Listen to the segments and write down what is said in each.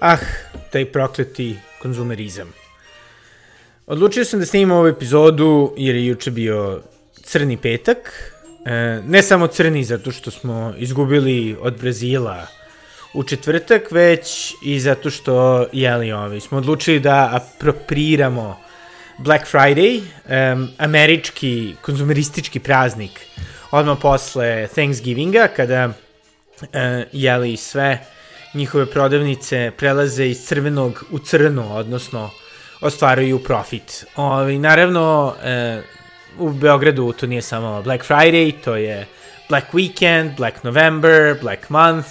Ah, taj prokleti konzumerizam. Odlučio sam da snimam ovu epizodu jer je juče bio crni petak. E, ne samo crni zato što smo izgubili od Brazila u četvrtak, već i zato što, jeli ovi, smo odlučili da apropriramo Black Friday, um, američki konzumeristički praznik, odmah posle Thanksgivinga, kada, uh, jeli, sve njihove prodavnice prelaze iz crvenog u crno, odnosno ostvaruju profit. Ovi, naravno, e, u Beogradu to nije samo Black Friday, to je Black Weekend, Black November, Black Month,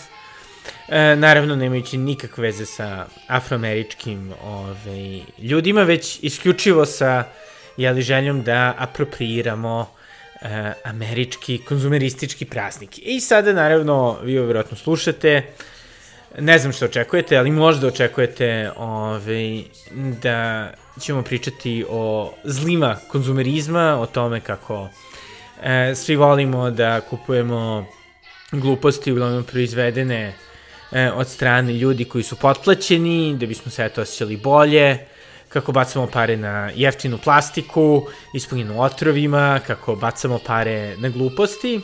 e, naravno nemajući nikakve veze sa afroameričkim ove, ljudima, već isključivo sa jeli, željom da apropriiramo e, američki konzumeristički praznik. I sada, naravno, vi ovo vjerojatno slušate, ne znam što očekujete, ali možda očekujete ovaj, da ćemo pričati o zlima konzumerizma, o tome kako e, svi volimo da kupujemo gluposti uglavnom proizvedene e, od strane ljudi koji su potplaćeni, da bismo se eto osjećali bolje, kako bacamo pare na jeftinu plastiku, ispunjenu otrovima, kako bacamo pare na gluposti.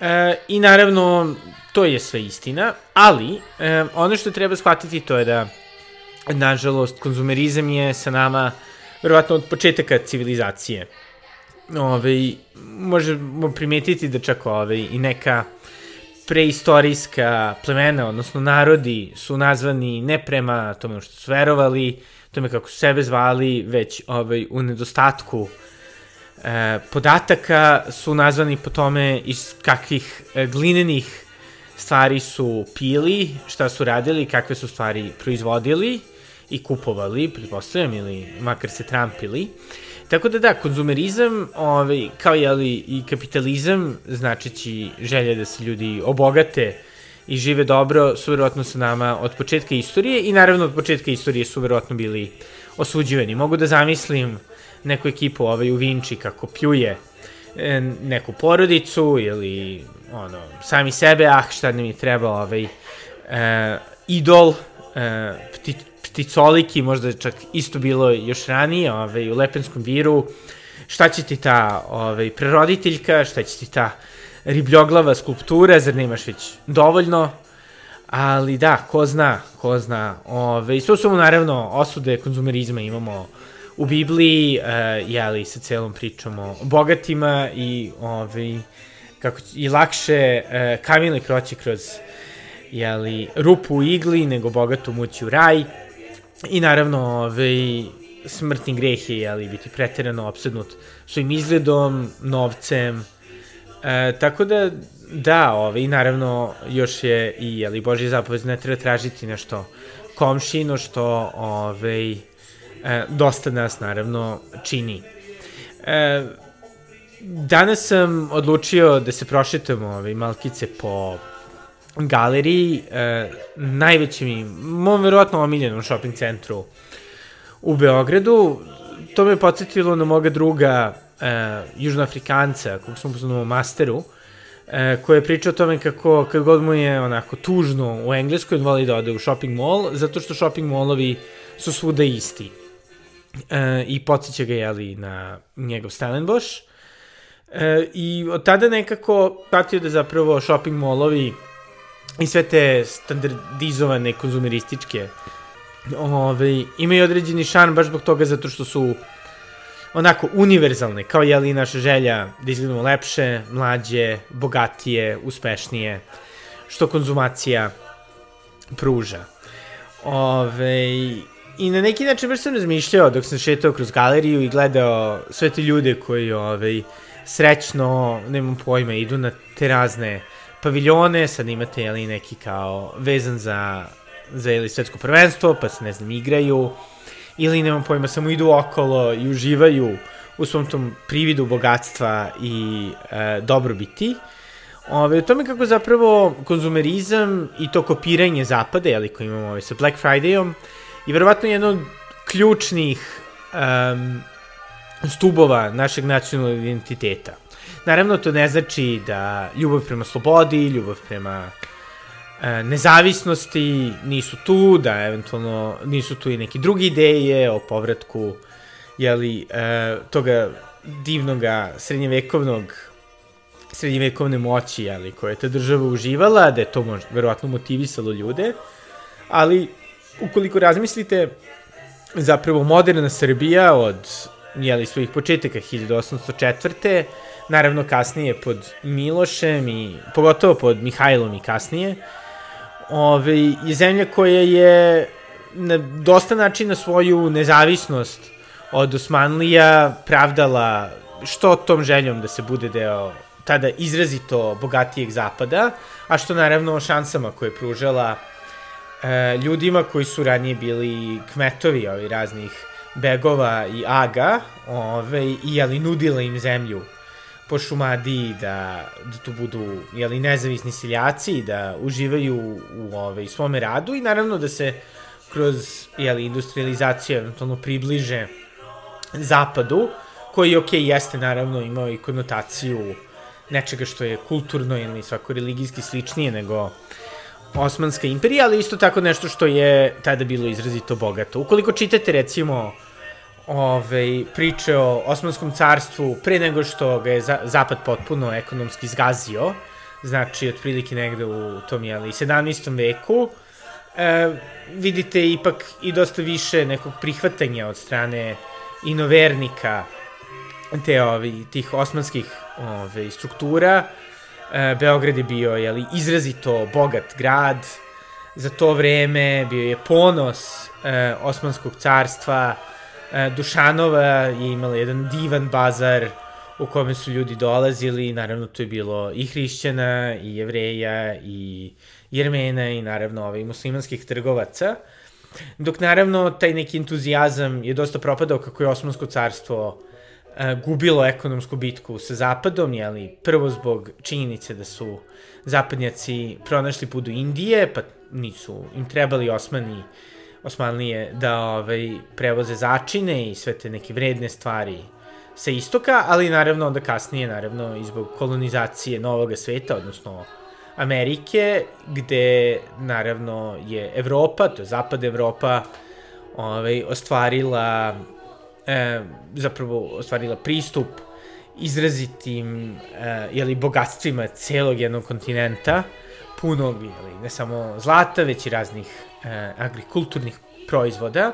E, I naravno, to je sve istina, ali e, ono što treba shvatiti to je da, nažalost, konzumerizam je sa nama verovatno od početaka civilizacije. Ove, možemo primetiti da čak ove, i neka preistorijska plemena, odnosno narodi, su nazvani ne prema tome što su verovali, tome kako su sebe zvali, već ovaj, u nedostatku e, podataka su nazvani po tome iz kakvih e, glinenih stvari su pili, šta su radili, kakve su stvari proizvodili i kupovali, pretpostavljam, ili makar se trampili. Tako da da, konzumerizam, ovaj, kao jeli, i kapitalizam, značići želje da se ljudi obogate i žive dobro, su verovatno sa nama od početka istorije i naravno od početka istorije su verovatno bili osuđivani. Mogu da zamislim neku ekipu ovaj, u Vinči kako pljuje e, neku porodicu ili ono, sami sebe, ah, šta je treba, ovaj, uh, idol, uh, pti, pticoliki, možda čak isto bilo još ranije, ovaj, u Lepenskom viru, šta će ti ta ovaj, preroditeljka, šta će ti ta ribljoglava skulptura, zar nemaš već dovoljno, ali da, ko zna, ko zna, ove, i sve su naravno osude konzumerizma imamo u Bibliji, uh, jeli, sa celom pričom o bogatima i ove, kako i lakše uh, kamili proći kroz jeli, rupu u igli nego bogatu mući u raj. I naravno ovaj, smrtni greh je jeli, biti preterano obsednut svojim izgledom, novcem, e, tako da da, ovaj, i naravno još je i jeli, Božji zapovez ne treba tražiti nešto komšino što ovaj, e, dosta nas naravno čini. E, danas sam odlučio da se prošetam ovaj, malkice po galeriji, e, najvećem i, mom verovatno omiljenom shopping centru u Beogradu. To me podsjetilo na moga druga e, južnoafrikanca, kog smo poznali u masteru, e, koji je pričao o tome kako kad god mu je onako tužno u Engleskoj, on voli da ode u shopping mall, zato što shopping mallovi su svuda isti. E, I podsjeća ga, jeli, na njegov Stellenbosch. E, I od tada nekako patio da zapravo shopping mallovi i sve te standardizovane konzumerističke ove, imaju određeni šan baš zbog toga zato što su onako univerzalne, kao je li naša želja da izgledamo lepše, mlađe, bogatije, uspešnije, što konzumacija pruža. Ove, I na neki način baš sam razmišljao dok sam šetao kroz galeriju i gledao sve te ljude koji ove, srećno, nemam pojma, idu na te razne paviljone, sad imate jeli, neki kao vezan za, za jeli, svetsko prvenstvo, pa se ne znam, igraju, ili nemam pojma, samo idu okolo i uživaju u svom tom prividu bogatstva i e, dobrobiti. Ove, o tome kako zapravo konzumerizam i to kopiranje zapada, jeli, koji imamo ove, sa Black Fridayom, je verovatno jedno od ključnih um, stubova našeg nacionalnog identiteta. Naravno, to ne znači da ljubav prema slobodi, ljubav prema e, nezavisnosti nisu tu, da eventualno nisu tu i neke druge ideje o povratku jeli, e, toga divnoga srednjevekovnog srednjevekovne moći jeli, koje je ta država uživala, da je to možda, verovatno motivisalo ljude, ali ukoliko razmislite, zapravo moderna Srbija od jeli, svojih početaka 1804. Naravno kasnije pod Milošem i pogotovo pod Mihajlom i kasnije. Ove, je zemlja koja je na dosta načina svoju nezavisnost od Osmanlija pravdala što tom željom da se bude deo tada izrazito bogatijeg zapada, a što naravno šansama koje je pružala e, ljudima koji su ranije bili kmetovi ovi raznih begova i aga, ove, i jeli nudila im zemlju po Šumadiji da, da tu budu jeli, nezavisni seljaci, da uživaju u ove, svome radu i naravno da se kroz jeli, industrializaciju eventualno približe zapadu, koji, ok, jeste naravno imao i konotaciju nečega što je kulturno ili svako religijski sličnije nego Osmanska imperija, ali isto tako nešto što je tada bilo izrazito bogato. Ukoliko čitate recimo ove, priče o Osmanskom carstvu pre nego što ga je za, Zapad potpuno ekonomski zgazio, znači otprilike negde u tom jeli, 17. veku, e, vidite ipak i dosta više nekog prihvatanja od strane inovernika te ovi, tih osmanskih ove, struktura. E, Beograd je bio jeli, izrazito bogat grad, za to vreme bio je ponos e, Osmanskog carstva, Dušanova je imala jedan divan bazar u kome su ljudi dolazili, naravno tu je bilo i hrišćana, i jevreja, i jermena, i naravno ovaj, muslimanskih trgovaca. Dok naravno taj neki entuzijazam je dosta propadao kako je Osmansko carstvo e, gubilo ekonomsku bitku sa Zapadom, jeli, prvo zbog činjenice da su zapadnjaci pronašli put do Indije, pa nisu im trebali Osmani Osmanlije da ovaj, prevoze začine i sve te neke vredne stvari sa istoka, ali naravno onda kasnije, naravno, i zbog kolonizacije novog sveta, odnosno Amerike, gde naravno je Evropa, to je zapad Evropa, ovaj, ostvarila e, zapravo ostvarila pristup izrazitim e, jeli, bogatstvima celog jednog kontinenta, punog, jeli, ne samo zlata, već i raznih e, agrikulturnih proizvoda,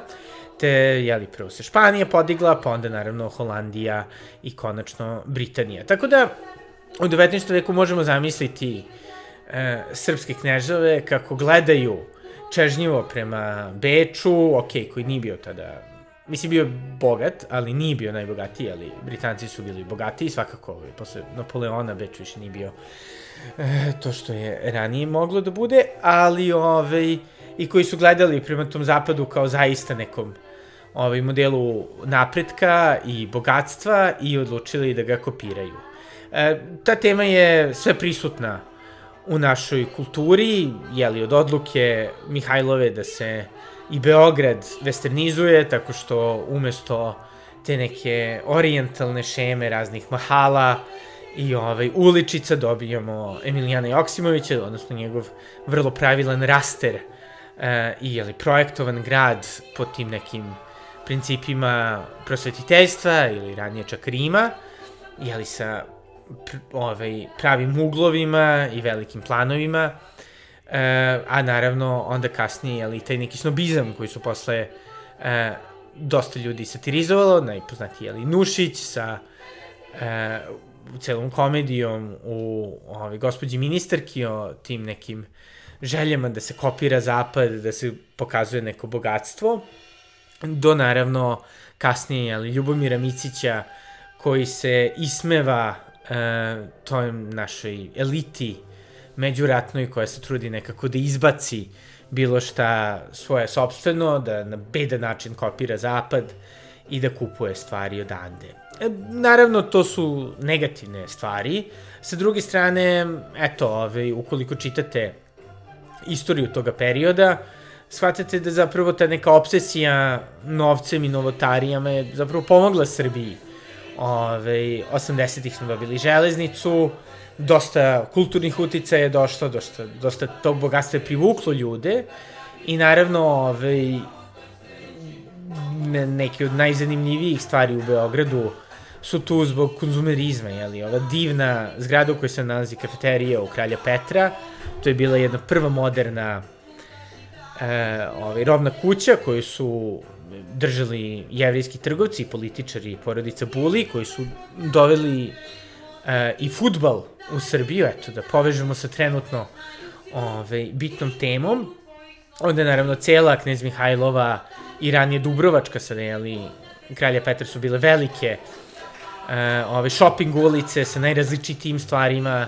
te, jeli, prvo se Španija podigla, pa onda naravno Holandija i konačno Britanija. Tako da, u 19. veku možemo zamisliti e, srpske knježave kako gledaju čežnjivo prema Beču, ok, koji nije bio tada mislim bio bogat, ali nije bio najbogatiji, ali Britanci su bili bogatiji, svakako ovaj, posle Napoleona Beč više nije bio e, to što je ranije moglo da bude, ali ovaj, i koji su gledali prema tom zapadu kao zaista nekom ovaj, modelu napretka i bogatstva i odlučili da ga kopiraju. E, ta tema je sve prisutna u našoj kulturi, jeli od odluke Mihajlove da se i Beograd westernizuje tako što umesto te neke orientalne šeme raznih mahala i ovaj uličica dobijamo Emilijana Joksimovića, odnosno njegov vrlo pravilan raster e, i jeli, projektovan grad po tim nekim principima prosvetiteljstva ili ranije čak Rima, jeli sa pr, ovaj, pravim uglovima i velikim planovima, e, a naravno onda kasnije, ali taj neki snobizam koji su posle e, dosta ljudi satirizovalo, najpoznatiji je Nušić sa e, celom komedijom u ovaj, gospođi ministarki o tim nekim željama da se kopira zapad, da se pokazuje neko bogatstvo, do naravno kasnije ali, Ljubomira Micića koji se ismeva e, toj našoj eliti međuratnoj koja se trudi nekako da izbaci bilo šta svoje sobstveno, da na bedan način kopira zapad i da kupuje stvari odande. E, naravno, to su negativne stvari. Sa druge strane, eto, ovaj, ukoliko čitate istoriju toga perioda, shvatate da zapravo ta neka obsesija novcem i novotarijama je zapravo pomogla Srbiji. Ove, 80-ih smo dobili železnicu, dosta kulturnih utica je došlo, dosta, dosta tog bogatstva je privuklo ljude i naravno ove, ne, neke od najzanimljivijih stvari u Beogradu su tu zbog konzumerizma, jeli, ova divna zgrada u kojoj se nalazi kafeterija u Kralja Petra, to je bila jedna prva moderna e, ovaj, robna kuća koju su držali jevrijski trgovci i političari porodica Buli, koji su doveli e, i futbal u Srbiju, eto, da povežemo sa trenutno ovaj, bitnom temom. Onda, naravno, cela Knez Mihajlova i ranije Dubrovačka, sada, jeli, Kralja Petra su bile velike e, ove shopping ulice sa najrazličitijim stvarima,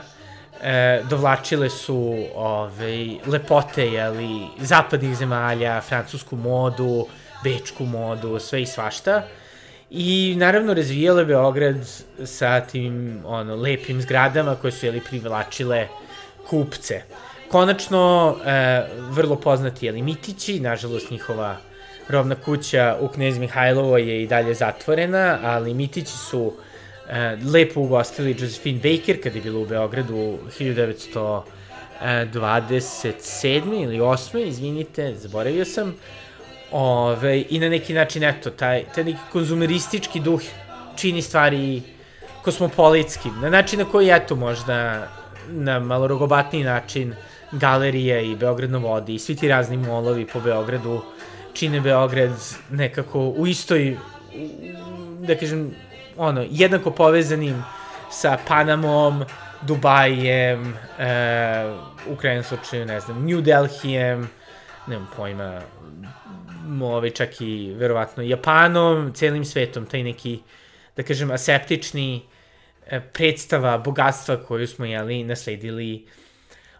e, dovlačile su ove, lepote, jeli, zapadnih zemalja, francusku modu, bečku modu, sve i svašta. I naravno razvijale Beograd sa tim ono, lepim zgradama koje su jeli, privlačile kupce. Konačno, e, vrlo poznati jeli, Mitići, nažalost njihova robna kuća u Knez Mihajlovo je i dalje zatvorena, ali Mitići su e, lepo ugostili Josephine Baker kada je bilo u Beogradu 1927. ili 8. izvinite, zaboravio sam. Ove, I na neki način, eto, taj, taj neki konzumeristički duh čini stvari kosmopolitski. Na način na koji, eto, možda na malo rogobatniji način galerija i Beograd na vodi i svi ti razni molovi po Beogradu čine Beograd nekako u istoj, da kažem, ono, jednako povezanim sa Panamom, Dubajem, e, u krajnom slučaju, ne znam, New Delhijem, nemam pojma, ovaj, čak i verovatno Japanom, celim svetom, taj neki, da kažem, aseptični e, predstava bogatstva koju smo, jeli, nasledili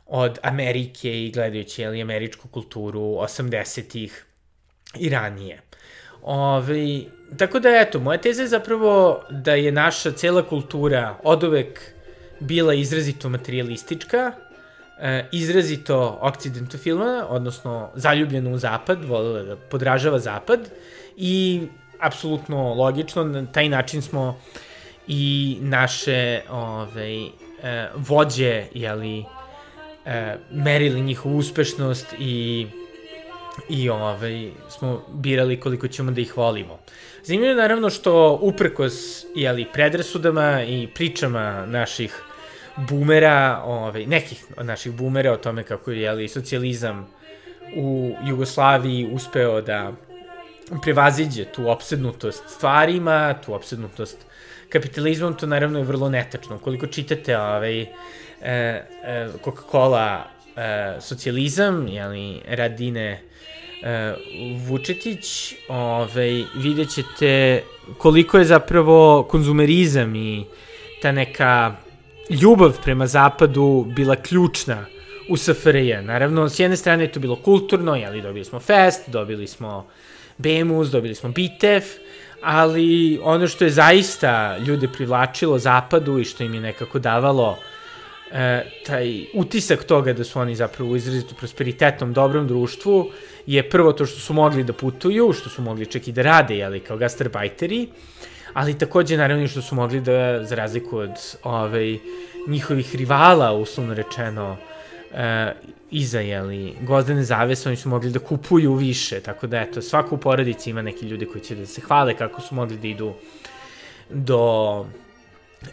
od Amerike i gledajući, jeli, američku kulturu 80-ih i ranije. Ove, tako da, eto, moja teza je zapravo da je naša cela kultura od uvek bila izrazito materialistička, e, izrazito okcidentofilna, odnosno zaljubljena u zapad, volila da podražava zapad i apsolutno logično, na taj način smo i naše ovaj, e, vođe, jeli, e, merili njihovu uspešnost i i ovaj, smo birali koliko ćemo da ih volimo. Zanimljivo je naravno što uprkos jeli, predrasudama i pričama naših bumera, ovaj, nekih naših bumera o tome kako je jeli, socijalizam u Jugoslaviji uspeo da prevaziđe tu opsednutost stvarima, tu opsednutost kapitalizmom, to naravno je vrlo netačno. Koliko čitate ovaj, e, e, Coca-Cola e, socijalizam, jeli, Radine e, Vučetić, ovaj, vidjet ćete koliko je zapravo konzumerizam i ta neka ljubav prema zapadu bila ključna u SFRJ. Naravno, s jedne strane je to bilo kulturno, jeli, dobili smo Fest, dobili smo Bemus, dobili smo Bitev, ali ono što je zaista ljude privlačilo zapadu i što im je nekako davalo e, taj utisak toga da su oni zapravo u izrazito prosperitetnom, dobrom društvu, je prvo to što su mogli da putuju, što su mogli čak i da rade, jeli, kao gastarbajteri, ali takođe naravno što su mogli da, za razliku od ovaj, njihovih rivala, uslovno rečeno, e, iza, jeli, gozdene zavese, oni su mogli da kupuju više, tako da, eto, svaka u porodici ima neki ljudi koji će da se hvale kako su mogli da idu do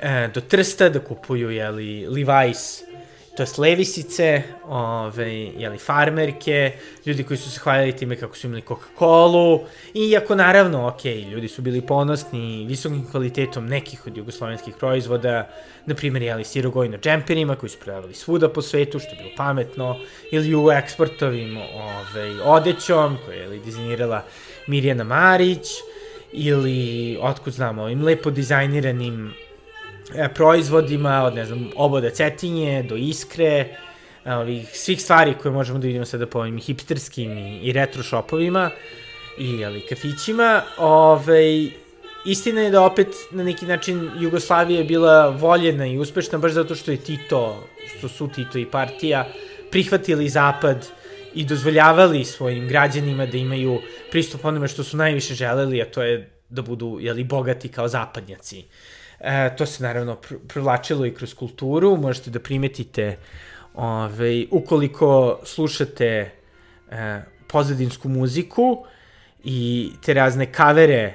e, do Trsta da kupuju, jeli, Levi's, to je levisice, ove, jeli, farmerke, ljudi koji su se hvaljali time kako su imali Coca-Cola, iako naravno, ok, ljudi su bili ponosni visokim kvalitetom nekih od jugoslovenskih proizvoda, na primjer, jeli, sirogojno džemperima koji su prodavali svuda po svetu, što je bilo pametno, ili u eksportovim ove, odećom, koje je dizajnirala Mirjana Marić, ili, otkud znamo, ovim lepo dizajniranim e, proizvodima, od ne znam, oboda cetinje do iskre, ovih svih stvari koje možemo da vidimo sada po ovim hipsterskim i, i retro shopovima i ali, kafićima. Ove, istina je da opet na neki način Jugoslavija je bila voljena i uspešna baš zato što je Tito, što su Tito i partija prihvatili zapad i dozvoljavali svojim građanima da imaju pristup onome što su najviše želeli, a to je da budu, jeli, bogati kao zapadnjaci. E, to se naravno pr provlačilo i kroz kulturu, možete da primetite ove, ukoliko slušate e, pozadinsku muziku i te razne kavere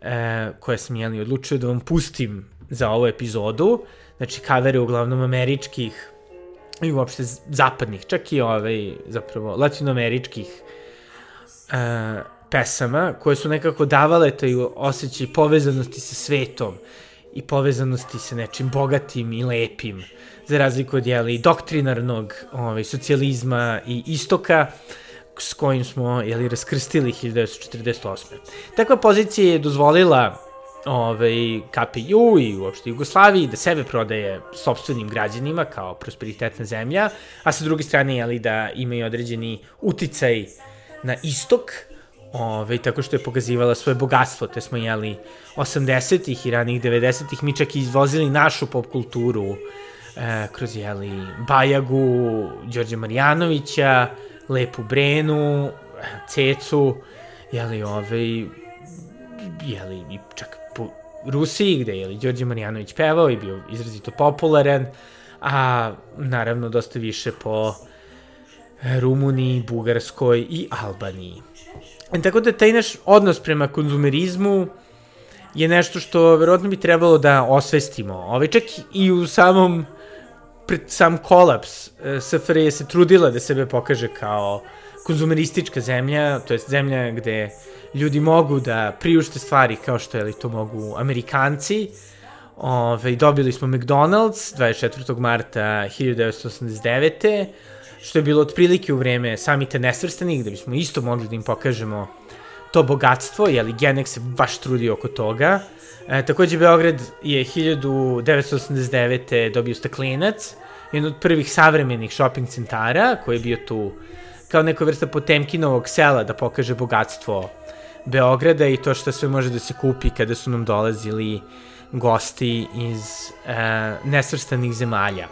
e, koje sam jeli odlučio da vam pustim za ovu epizodu, znači kavere uglavnom američkih i uopšte zapadnih, čak i ovaj, zapravo, latinoameričkih uh, pesama, koje su nekako davale taj osjećaj povezanosti sa svetom i povezanosti sa nečim bogatim i lepim, za razliku od jeli, doktrinarnog ovaj, socijalizma i istoka, s kojim smo jeli, raskrstili 1948. Takva pozicija je dozvolila ovaj, KPU i uopšte Jugoslaviji da sebe prodaje sobstvenim građanima kao prosperitetna zemlja, a sa druge strane jeli, da imaju određeni uticaj na istok, ovaj, tako što je pokazivala svoje bogatstvo, te smo jeli 80-ih i ranih 90-ih, mi čak i izvozili našu pop kulturu eh, kroz jeli Bajagu, Đorđe Marjanovića, Lepu Brenu, Cecu, jeli, ovaj, jeli, čak Rusiji, gde je Đorđe Marjanović pevao i bio izrazito popularan, a naravno dosta više po Rumuniji, Bugarskoj i Albaniji. E, tako da taj naš odnos prema konzumerizmu je nešto što verovatno bi trebalo da osvestimo. Ove, ovaj, čak i u samom pred sam kolaps e, SFRJ se trudila da sebe pokaže kao konzumeristička zemlja, to je zemlja gde ljudi mogu da priušte stvari kao što je li to mogu Amerikanci. Ove, dobili smo McDonald's 24. marta 1989. Što je bilo otprilike u vreme samita nesvrstanih, gde bismo isto mogli da im pokažemo to bogatstvo, jeli Genex se baš trudio oko toga. E, takođe, Beograd je 1989. dobio staklenac, jedan od prvih savremenih shopping centara, koji je bio tu kao neka vrsta Potemkinovog sela da pokaže bogatstvo Beograda i to što sve može da se kupi kada su nam dolazili gosti iz e, nesvrstanih zemalja.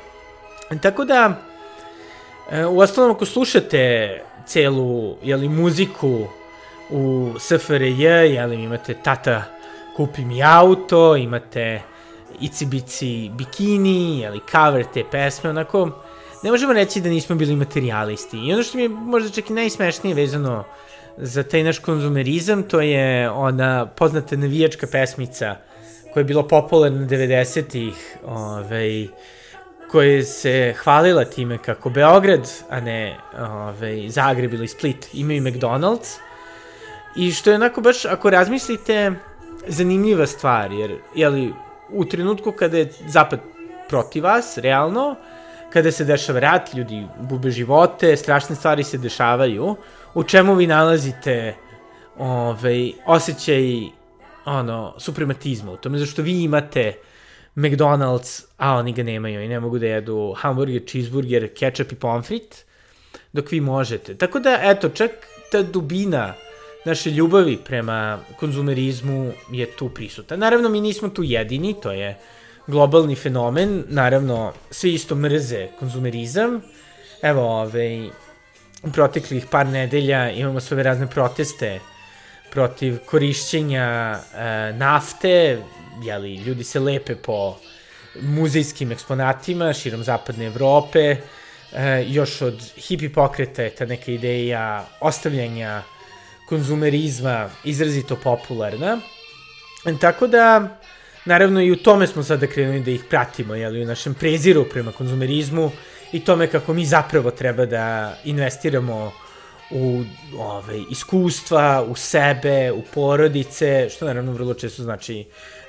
Tako da, e, u ostalom ako slušate celu jeli, muziku u SFRJ, jeli, imate Tata kupi mi auto, imate Ici Bici bikini, jeli, cover te pesme, onako, ne možemo reći da nismo bili materialisti. I ono što mi je možda čak i najsmešnije vezano za taj naš konzumerizam, to je ona poznata navijačka pesmica koja je bila popularna 90-ih, ovaj, koja se hvalila time kako Beograd, a ne ovaj, Zagreb ili Split, imaju McDonald's. I što je onako baš, ako razmislite, zanimljiva stvar, jer, jeli, u trenutku kada je Zapad protiv vas, realno, kada se dešava rat, ljudi gube živote, strašne stvari se dešavaju, u čemu vi nalazite ovaj, osjećaj ono, suprematizma u tome, zašto vi imate McDonald's, a oni ga nemaju i ne mogu da jedu hamburger, cheeseburger, ketchup i pomfrit, dok vi možete. Tako da, eto, čak ta dubina naše ljubavi prema konzumerizmu je tu prisuta. Naravno, mi nismo tu jedini, to je globalni fenomen, naravno, svi isto mrze konzumerizam. Evo, ovaj, proteklih par nedelja imamo sve razne proteste protiv korišćenja e, nafte, jeli, ljudi se lepe po muzejskim eksponatima širom zapadne Evrope, e, još od hipi pokreta je ta neka ideja ostavljanja konzumerizma izrazito popularna. Tako da, naravno i u tome smo sada krenuli da ih pratimo, jeli, u našem preziru prema konzumerizmu, i tome kako mi zapravo treba da investiramo u ove, iskustva, u sebe, u porodice, što naravno vrlo često znači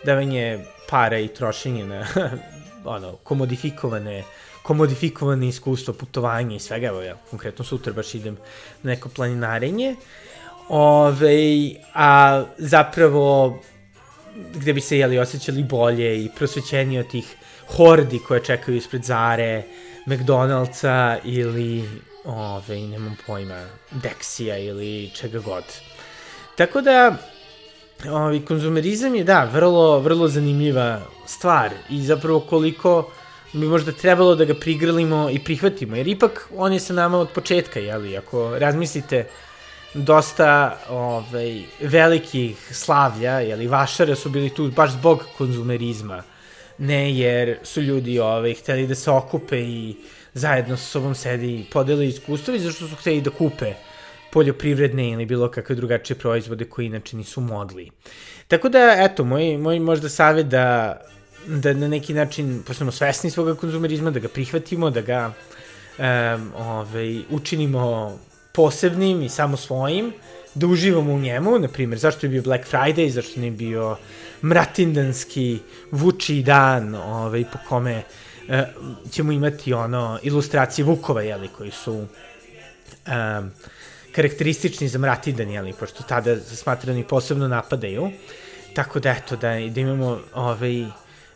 davanje para i trošenje na ono, komodifikovane komodifikovane iskustvo, putovanje i svega, evo ja konkretno sutra baš idem na neko planinarenje, ove, a zapravo gde bi se jeli osjećali bolje i prosvećenije od tih hordi koje čekaju ispred Zare, McDonald'sa ili ove, nemam pojma, Dexija ili čega god. Tako da, ovi, konzumerizam je, da, vrlo, vrlo zanimljiva stvar i zapravo koliko bi možda trebalo da ga prigrlimo i prihvatimo, jer ipak on je sa nama od početka, jeli, ako razmislite dosta ovaj, velikih slavlja, jeli, vašara su bili tu baš zbog konzumerizma, ne jer su ljudi ovaj, hteli da se okupe i zajedno sa sobom sedi i podeli iskustvo i zašto su hteli da kupe poljoprivredne ili bilo kakve drugačije proizvode koji inače nisu mogli. Tako da, eto, moj, moj možda savjet da, da na neki način postanemo svesni svoga konzumerizma, da ga prihvatimo, da ga um, ovaj, učinimo posebnim i samo svojim, da uživamo u njemu, na primjer, zašto je bio Black Friday, zašto ne bio mratindanski vuči dan, ovaj, po kome uh, ćemo imati ono ilustracije Vukova, jeli, koji su um, karakteristični za mratindan, jeli, pošto tada smatrani posebno napadaju. Tako da, eto, da, da imamo ovaj, e,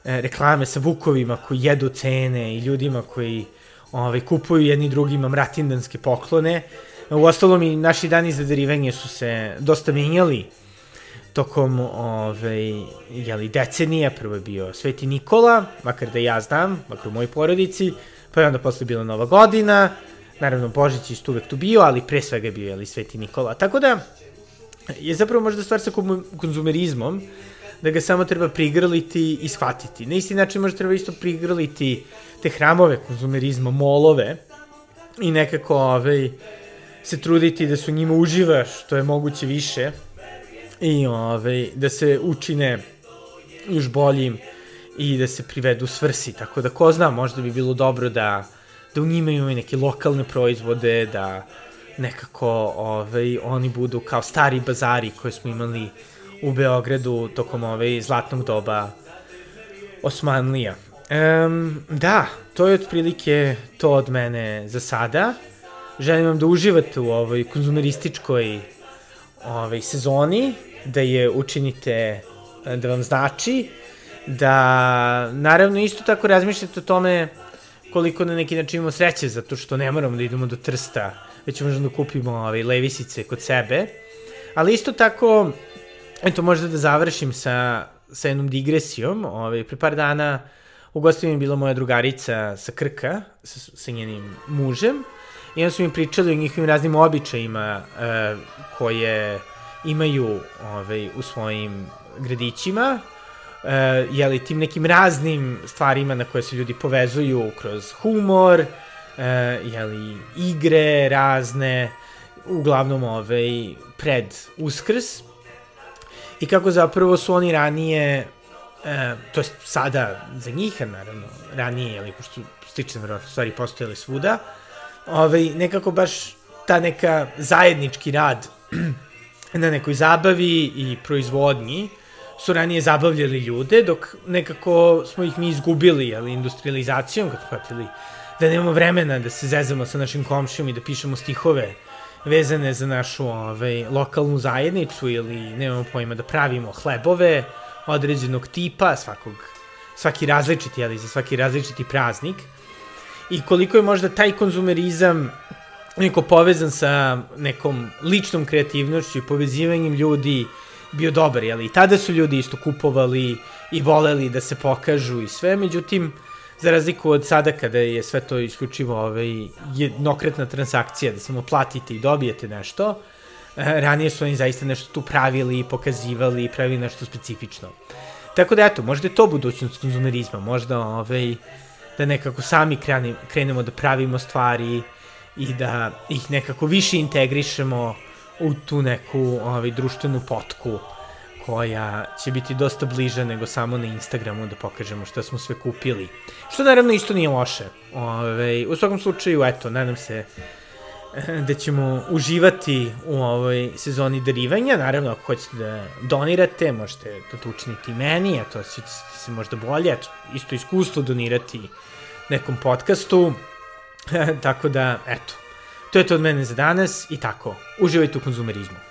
reklame sa Vukovima koji jedu cene i ljudima koji ovaj, kupuju jedni drugima mratindanske poklone. U ostalom i naši dani za darivanje su se dosta menjali tokom ovaj, jeli, decenija. Prvo je bio Sveti Nikola, makar da ja znam, makar u mojoj porodici, pa je onda posle bila Nova godina, naravno Božić isto uvek tu bio, ali pre svega je bio jeli, Sveti Nikola. Tako da je zapravo možda stvar sa konzumerizmom, da ga samo treba prigrliti i shvatiti. Na isti način možda treba isto prigrliti te hramove konzumerizma, molove i nekako ovaj, se truditi da su njima uživa što je moguće više i ovaj, da se učine još boljim i da se privedu svrsi. Tako da ko zna, možda bi bilo dobro da, da u njima imaju neke lokalne proizvode, da nekako ovaj, oni budu kao stari bazari koje smo imali u Beogradu tokom ovaj zlatnog doba Osmanlija. Um, da, to je otprilike to od mene za sada. Želim vam da uživate u ovoj konzumerističkoj ovaj, sezoni, da je učinite da vam znači, da naravno isto tako razmišljate o tome koliko na neki način imamo sreće, zato što ne moramo da idemo do Trsta, već možemo da kupimo ovaj, levisice kod sebe. Ali isto tako, eto možda da završim sa, sa jednom digresijom. Ovaj, pre par dana u gostima je bila moja drugarica sa Krka, sa, sa njenim mužem, i onda su mi pričali o njihovim raznim običajima uh, koje imaju ovaj, u svojim gradićima, uh, jeli, tim nekim raznim stvarima na koje se ljudi povezuju kroz humor, uh, jeli, igre razne, uglavnom ovaj, pred uskrs, i kako zapravo su oni ranije e, to je sada za njih, naravno, ranije, ali pošto stične verovatno stvari postojali svuda, ovaj, nekako baš ta neka zajednički rad na nekoj zabavi i proizvodnji su ranije zabavljali ljude, dok nekako smo ih mi izgubili, ali industrializacijom, kad shvatili da nemamo vremena da se zezamo sa našim komšijom i da pišemo stihove vezane za našu ovaj, lokalnu zajednicu ili nemamo pojma da pravimo hlebove, određenog tipa, svakog, svaki različiti, ali za svaki različiti praznik. I koliko je možda taj konzumerizam neko povezan sa nekom ličnom kreativnošću i povezivanjem ljudi bio dobar, jel? I tada su ljudi isto kupovali i voleli da se pokažu i sve, međutim, za razliku od sada kada je sve to isključivo ovaj, jednokretna transakcija, da samo platite i dobijete nešto, Eh, ranije su oni zaista nešto tu pravili, pokazivali i pravili nešto specifično. Tako da eto, možda je to budućnost konzumerizma, možda ovaj, da nekako sami krenemo da pravimo stvari i da ih nekako više integrišemo u tu neku ovaj, društvenu potku koja će biti dosta bliža nego samo na Instagramu da pokažemo šta smo sve kupili. Što naravno isto nije loše. Ove, ovaj, u svakom slučaju, eto, nadam se da ćemo uživati u ovoj sezoni darivanja. Naravno, ako hoćete da donirate, možete da to učiniti meni, a to će se možda bolje, eto, isto iskustvo donirati nekom podcastu. tako da, eto, to je to od mene za danas i tako, uživajte u konzumerizmu.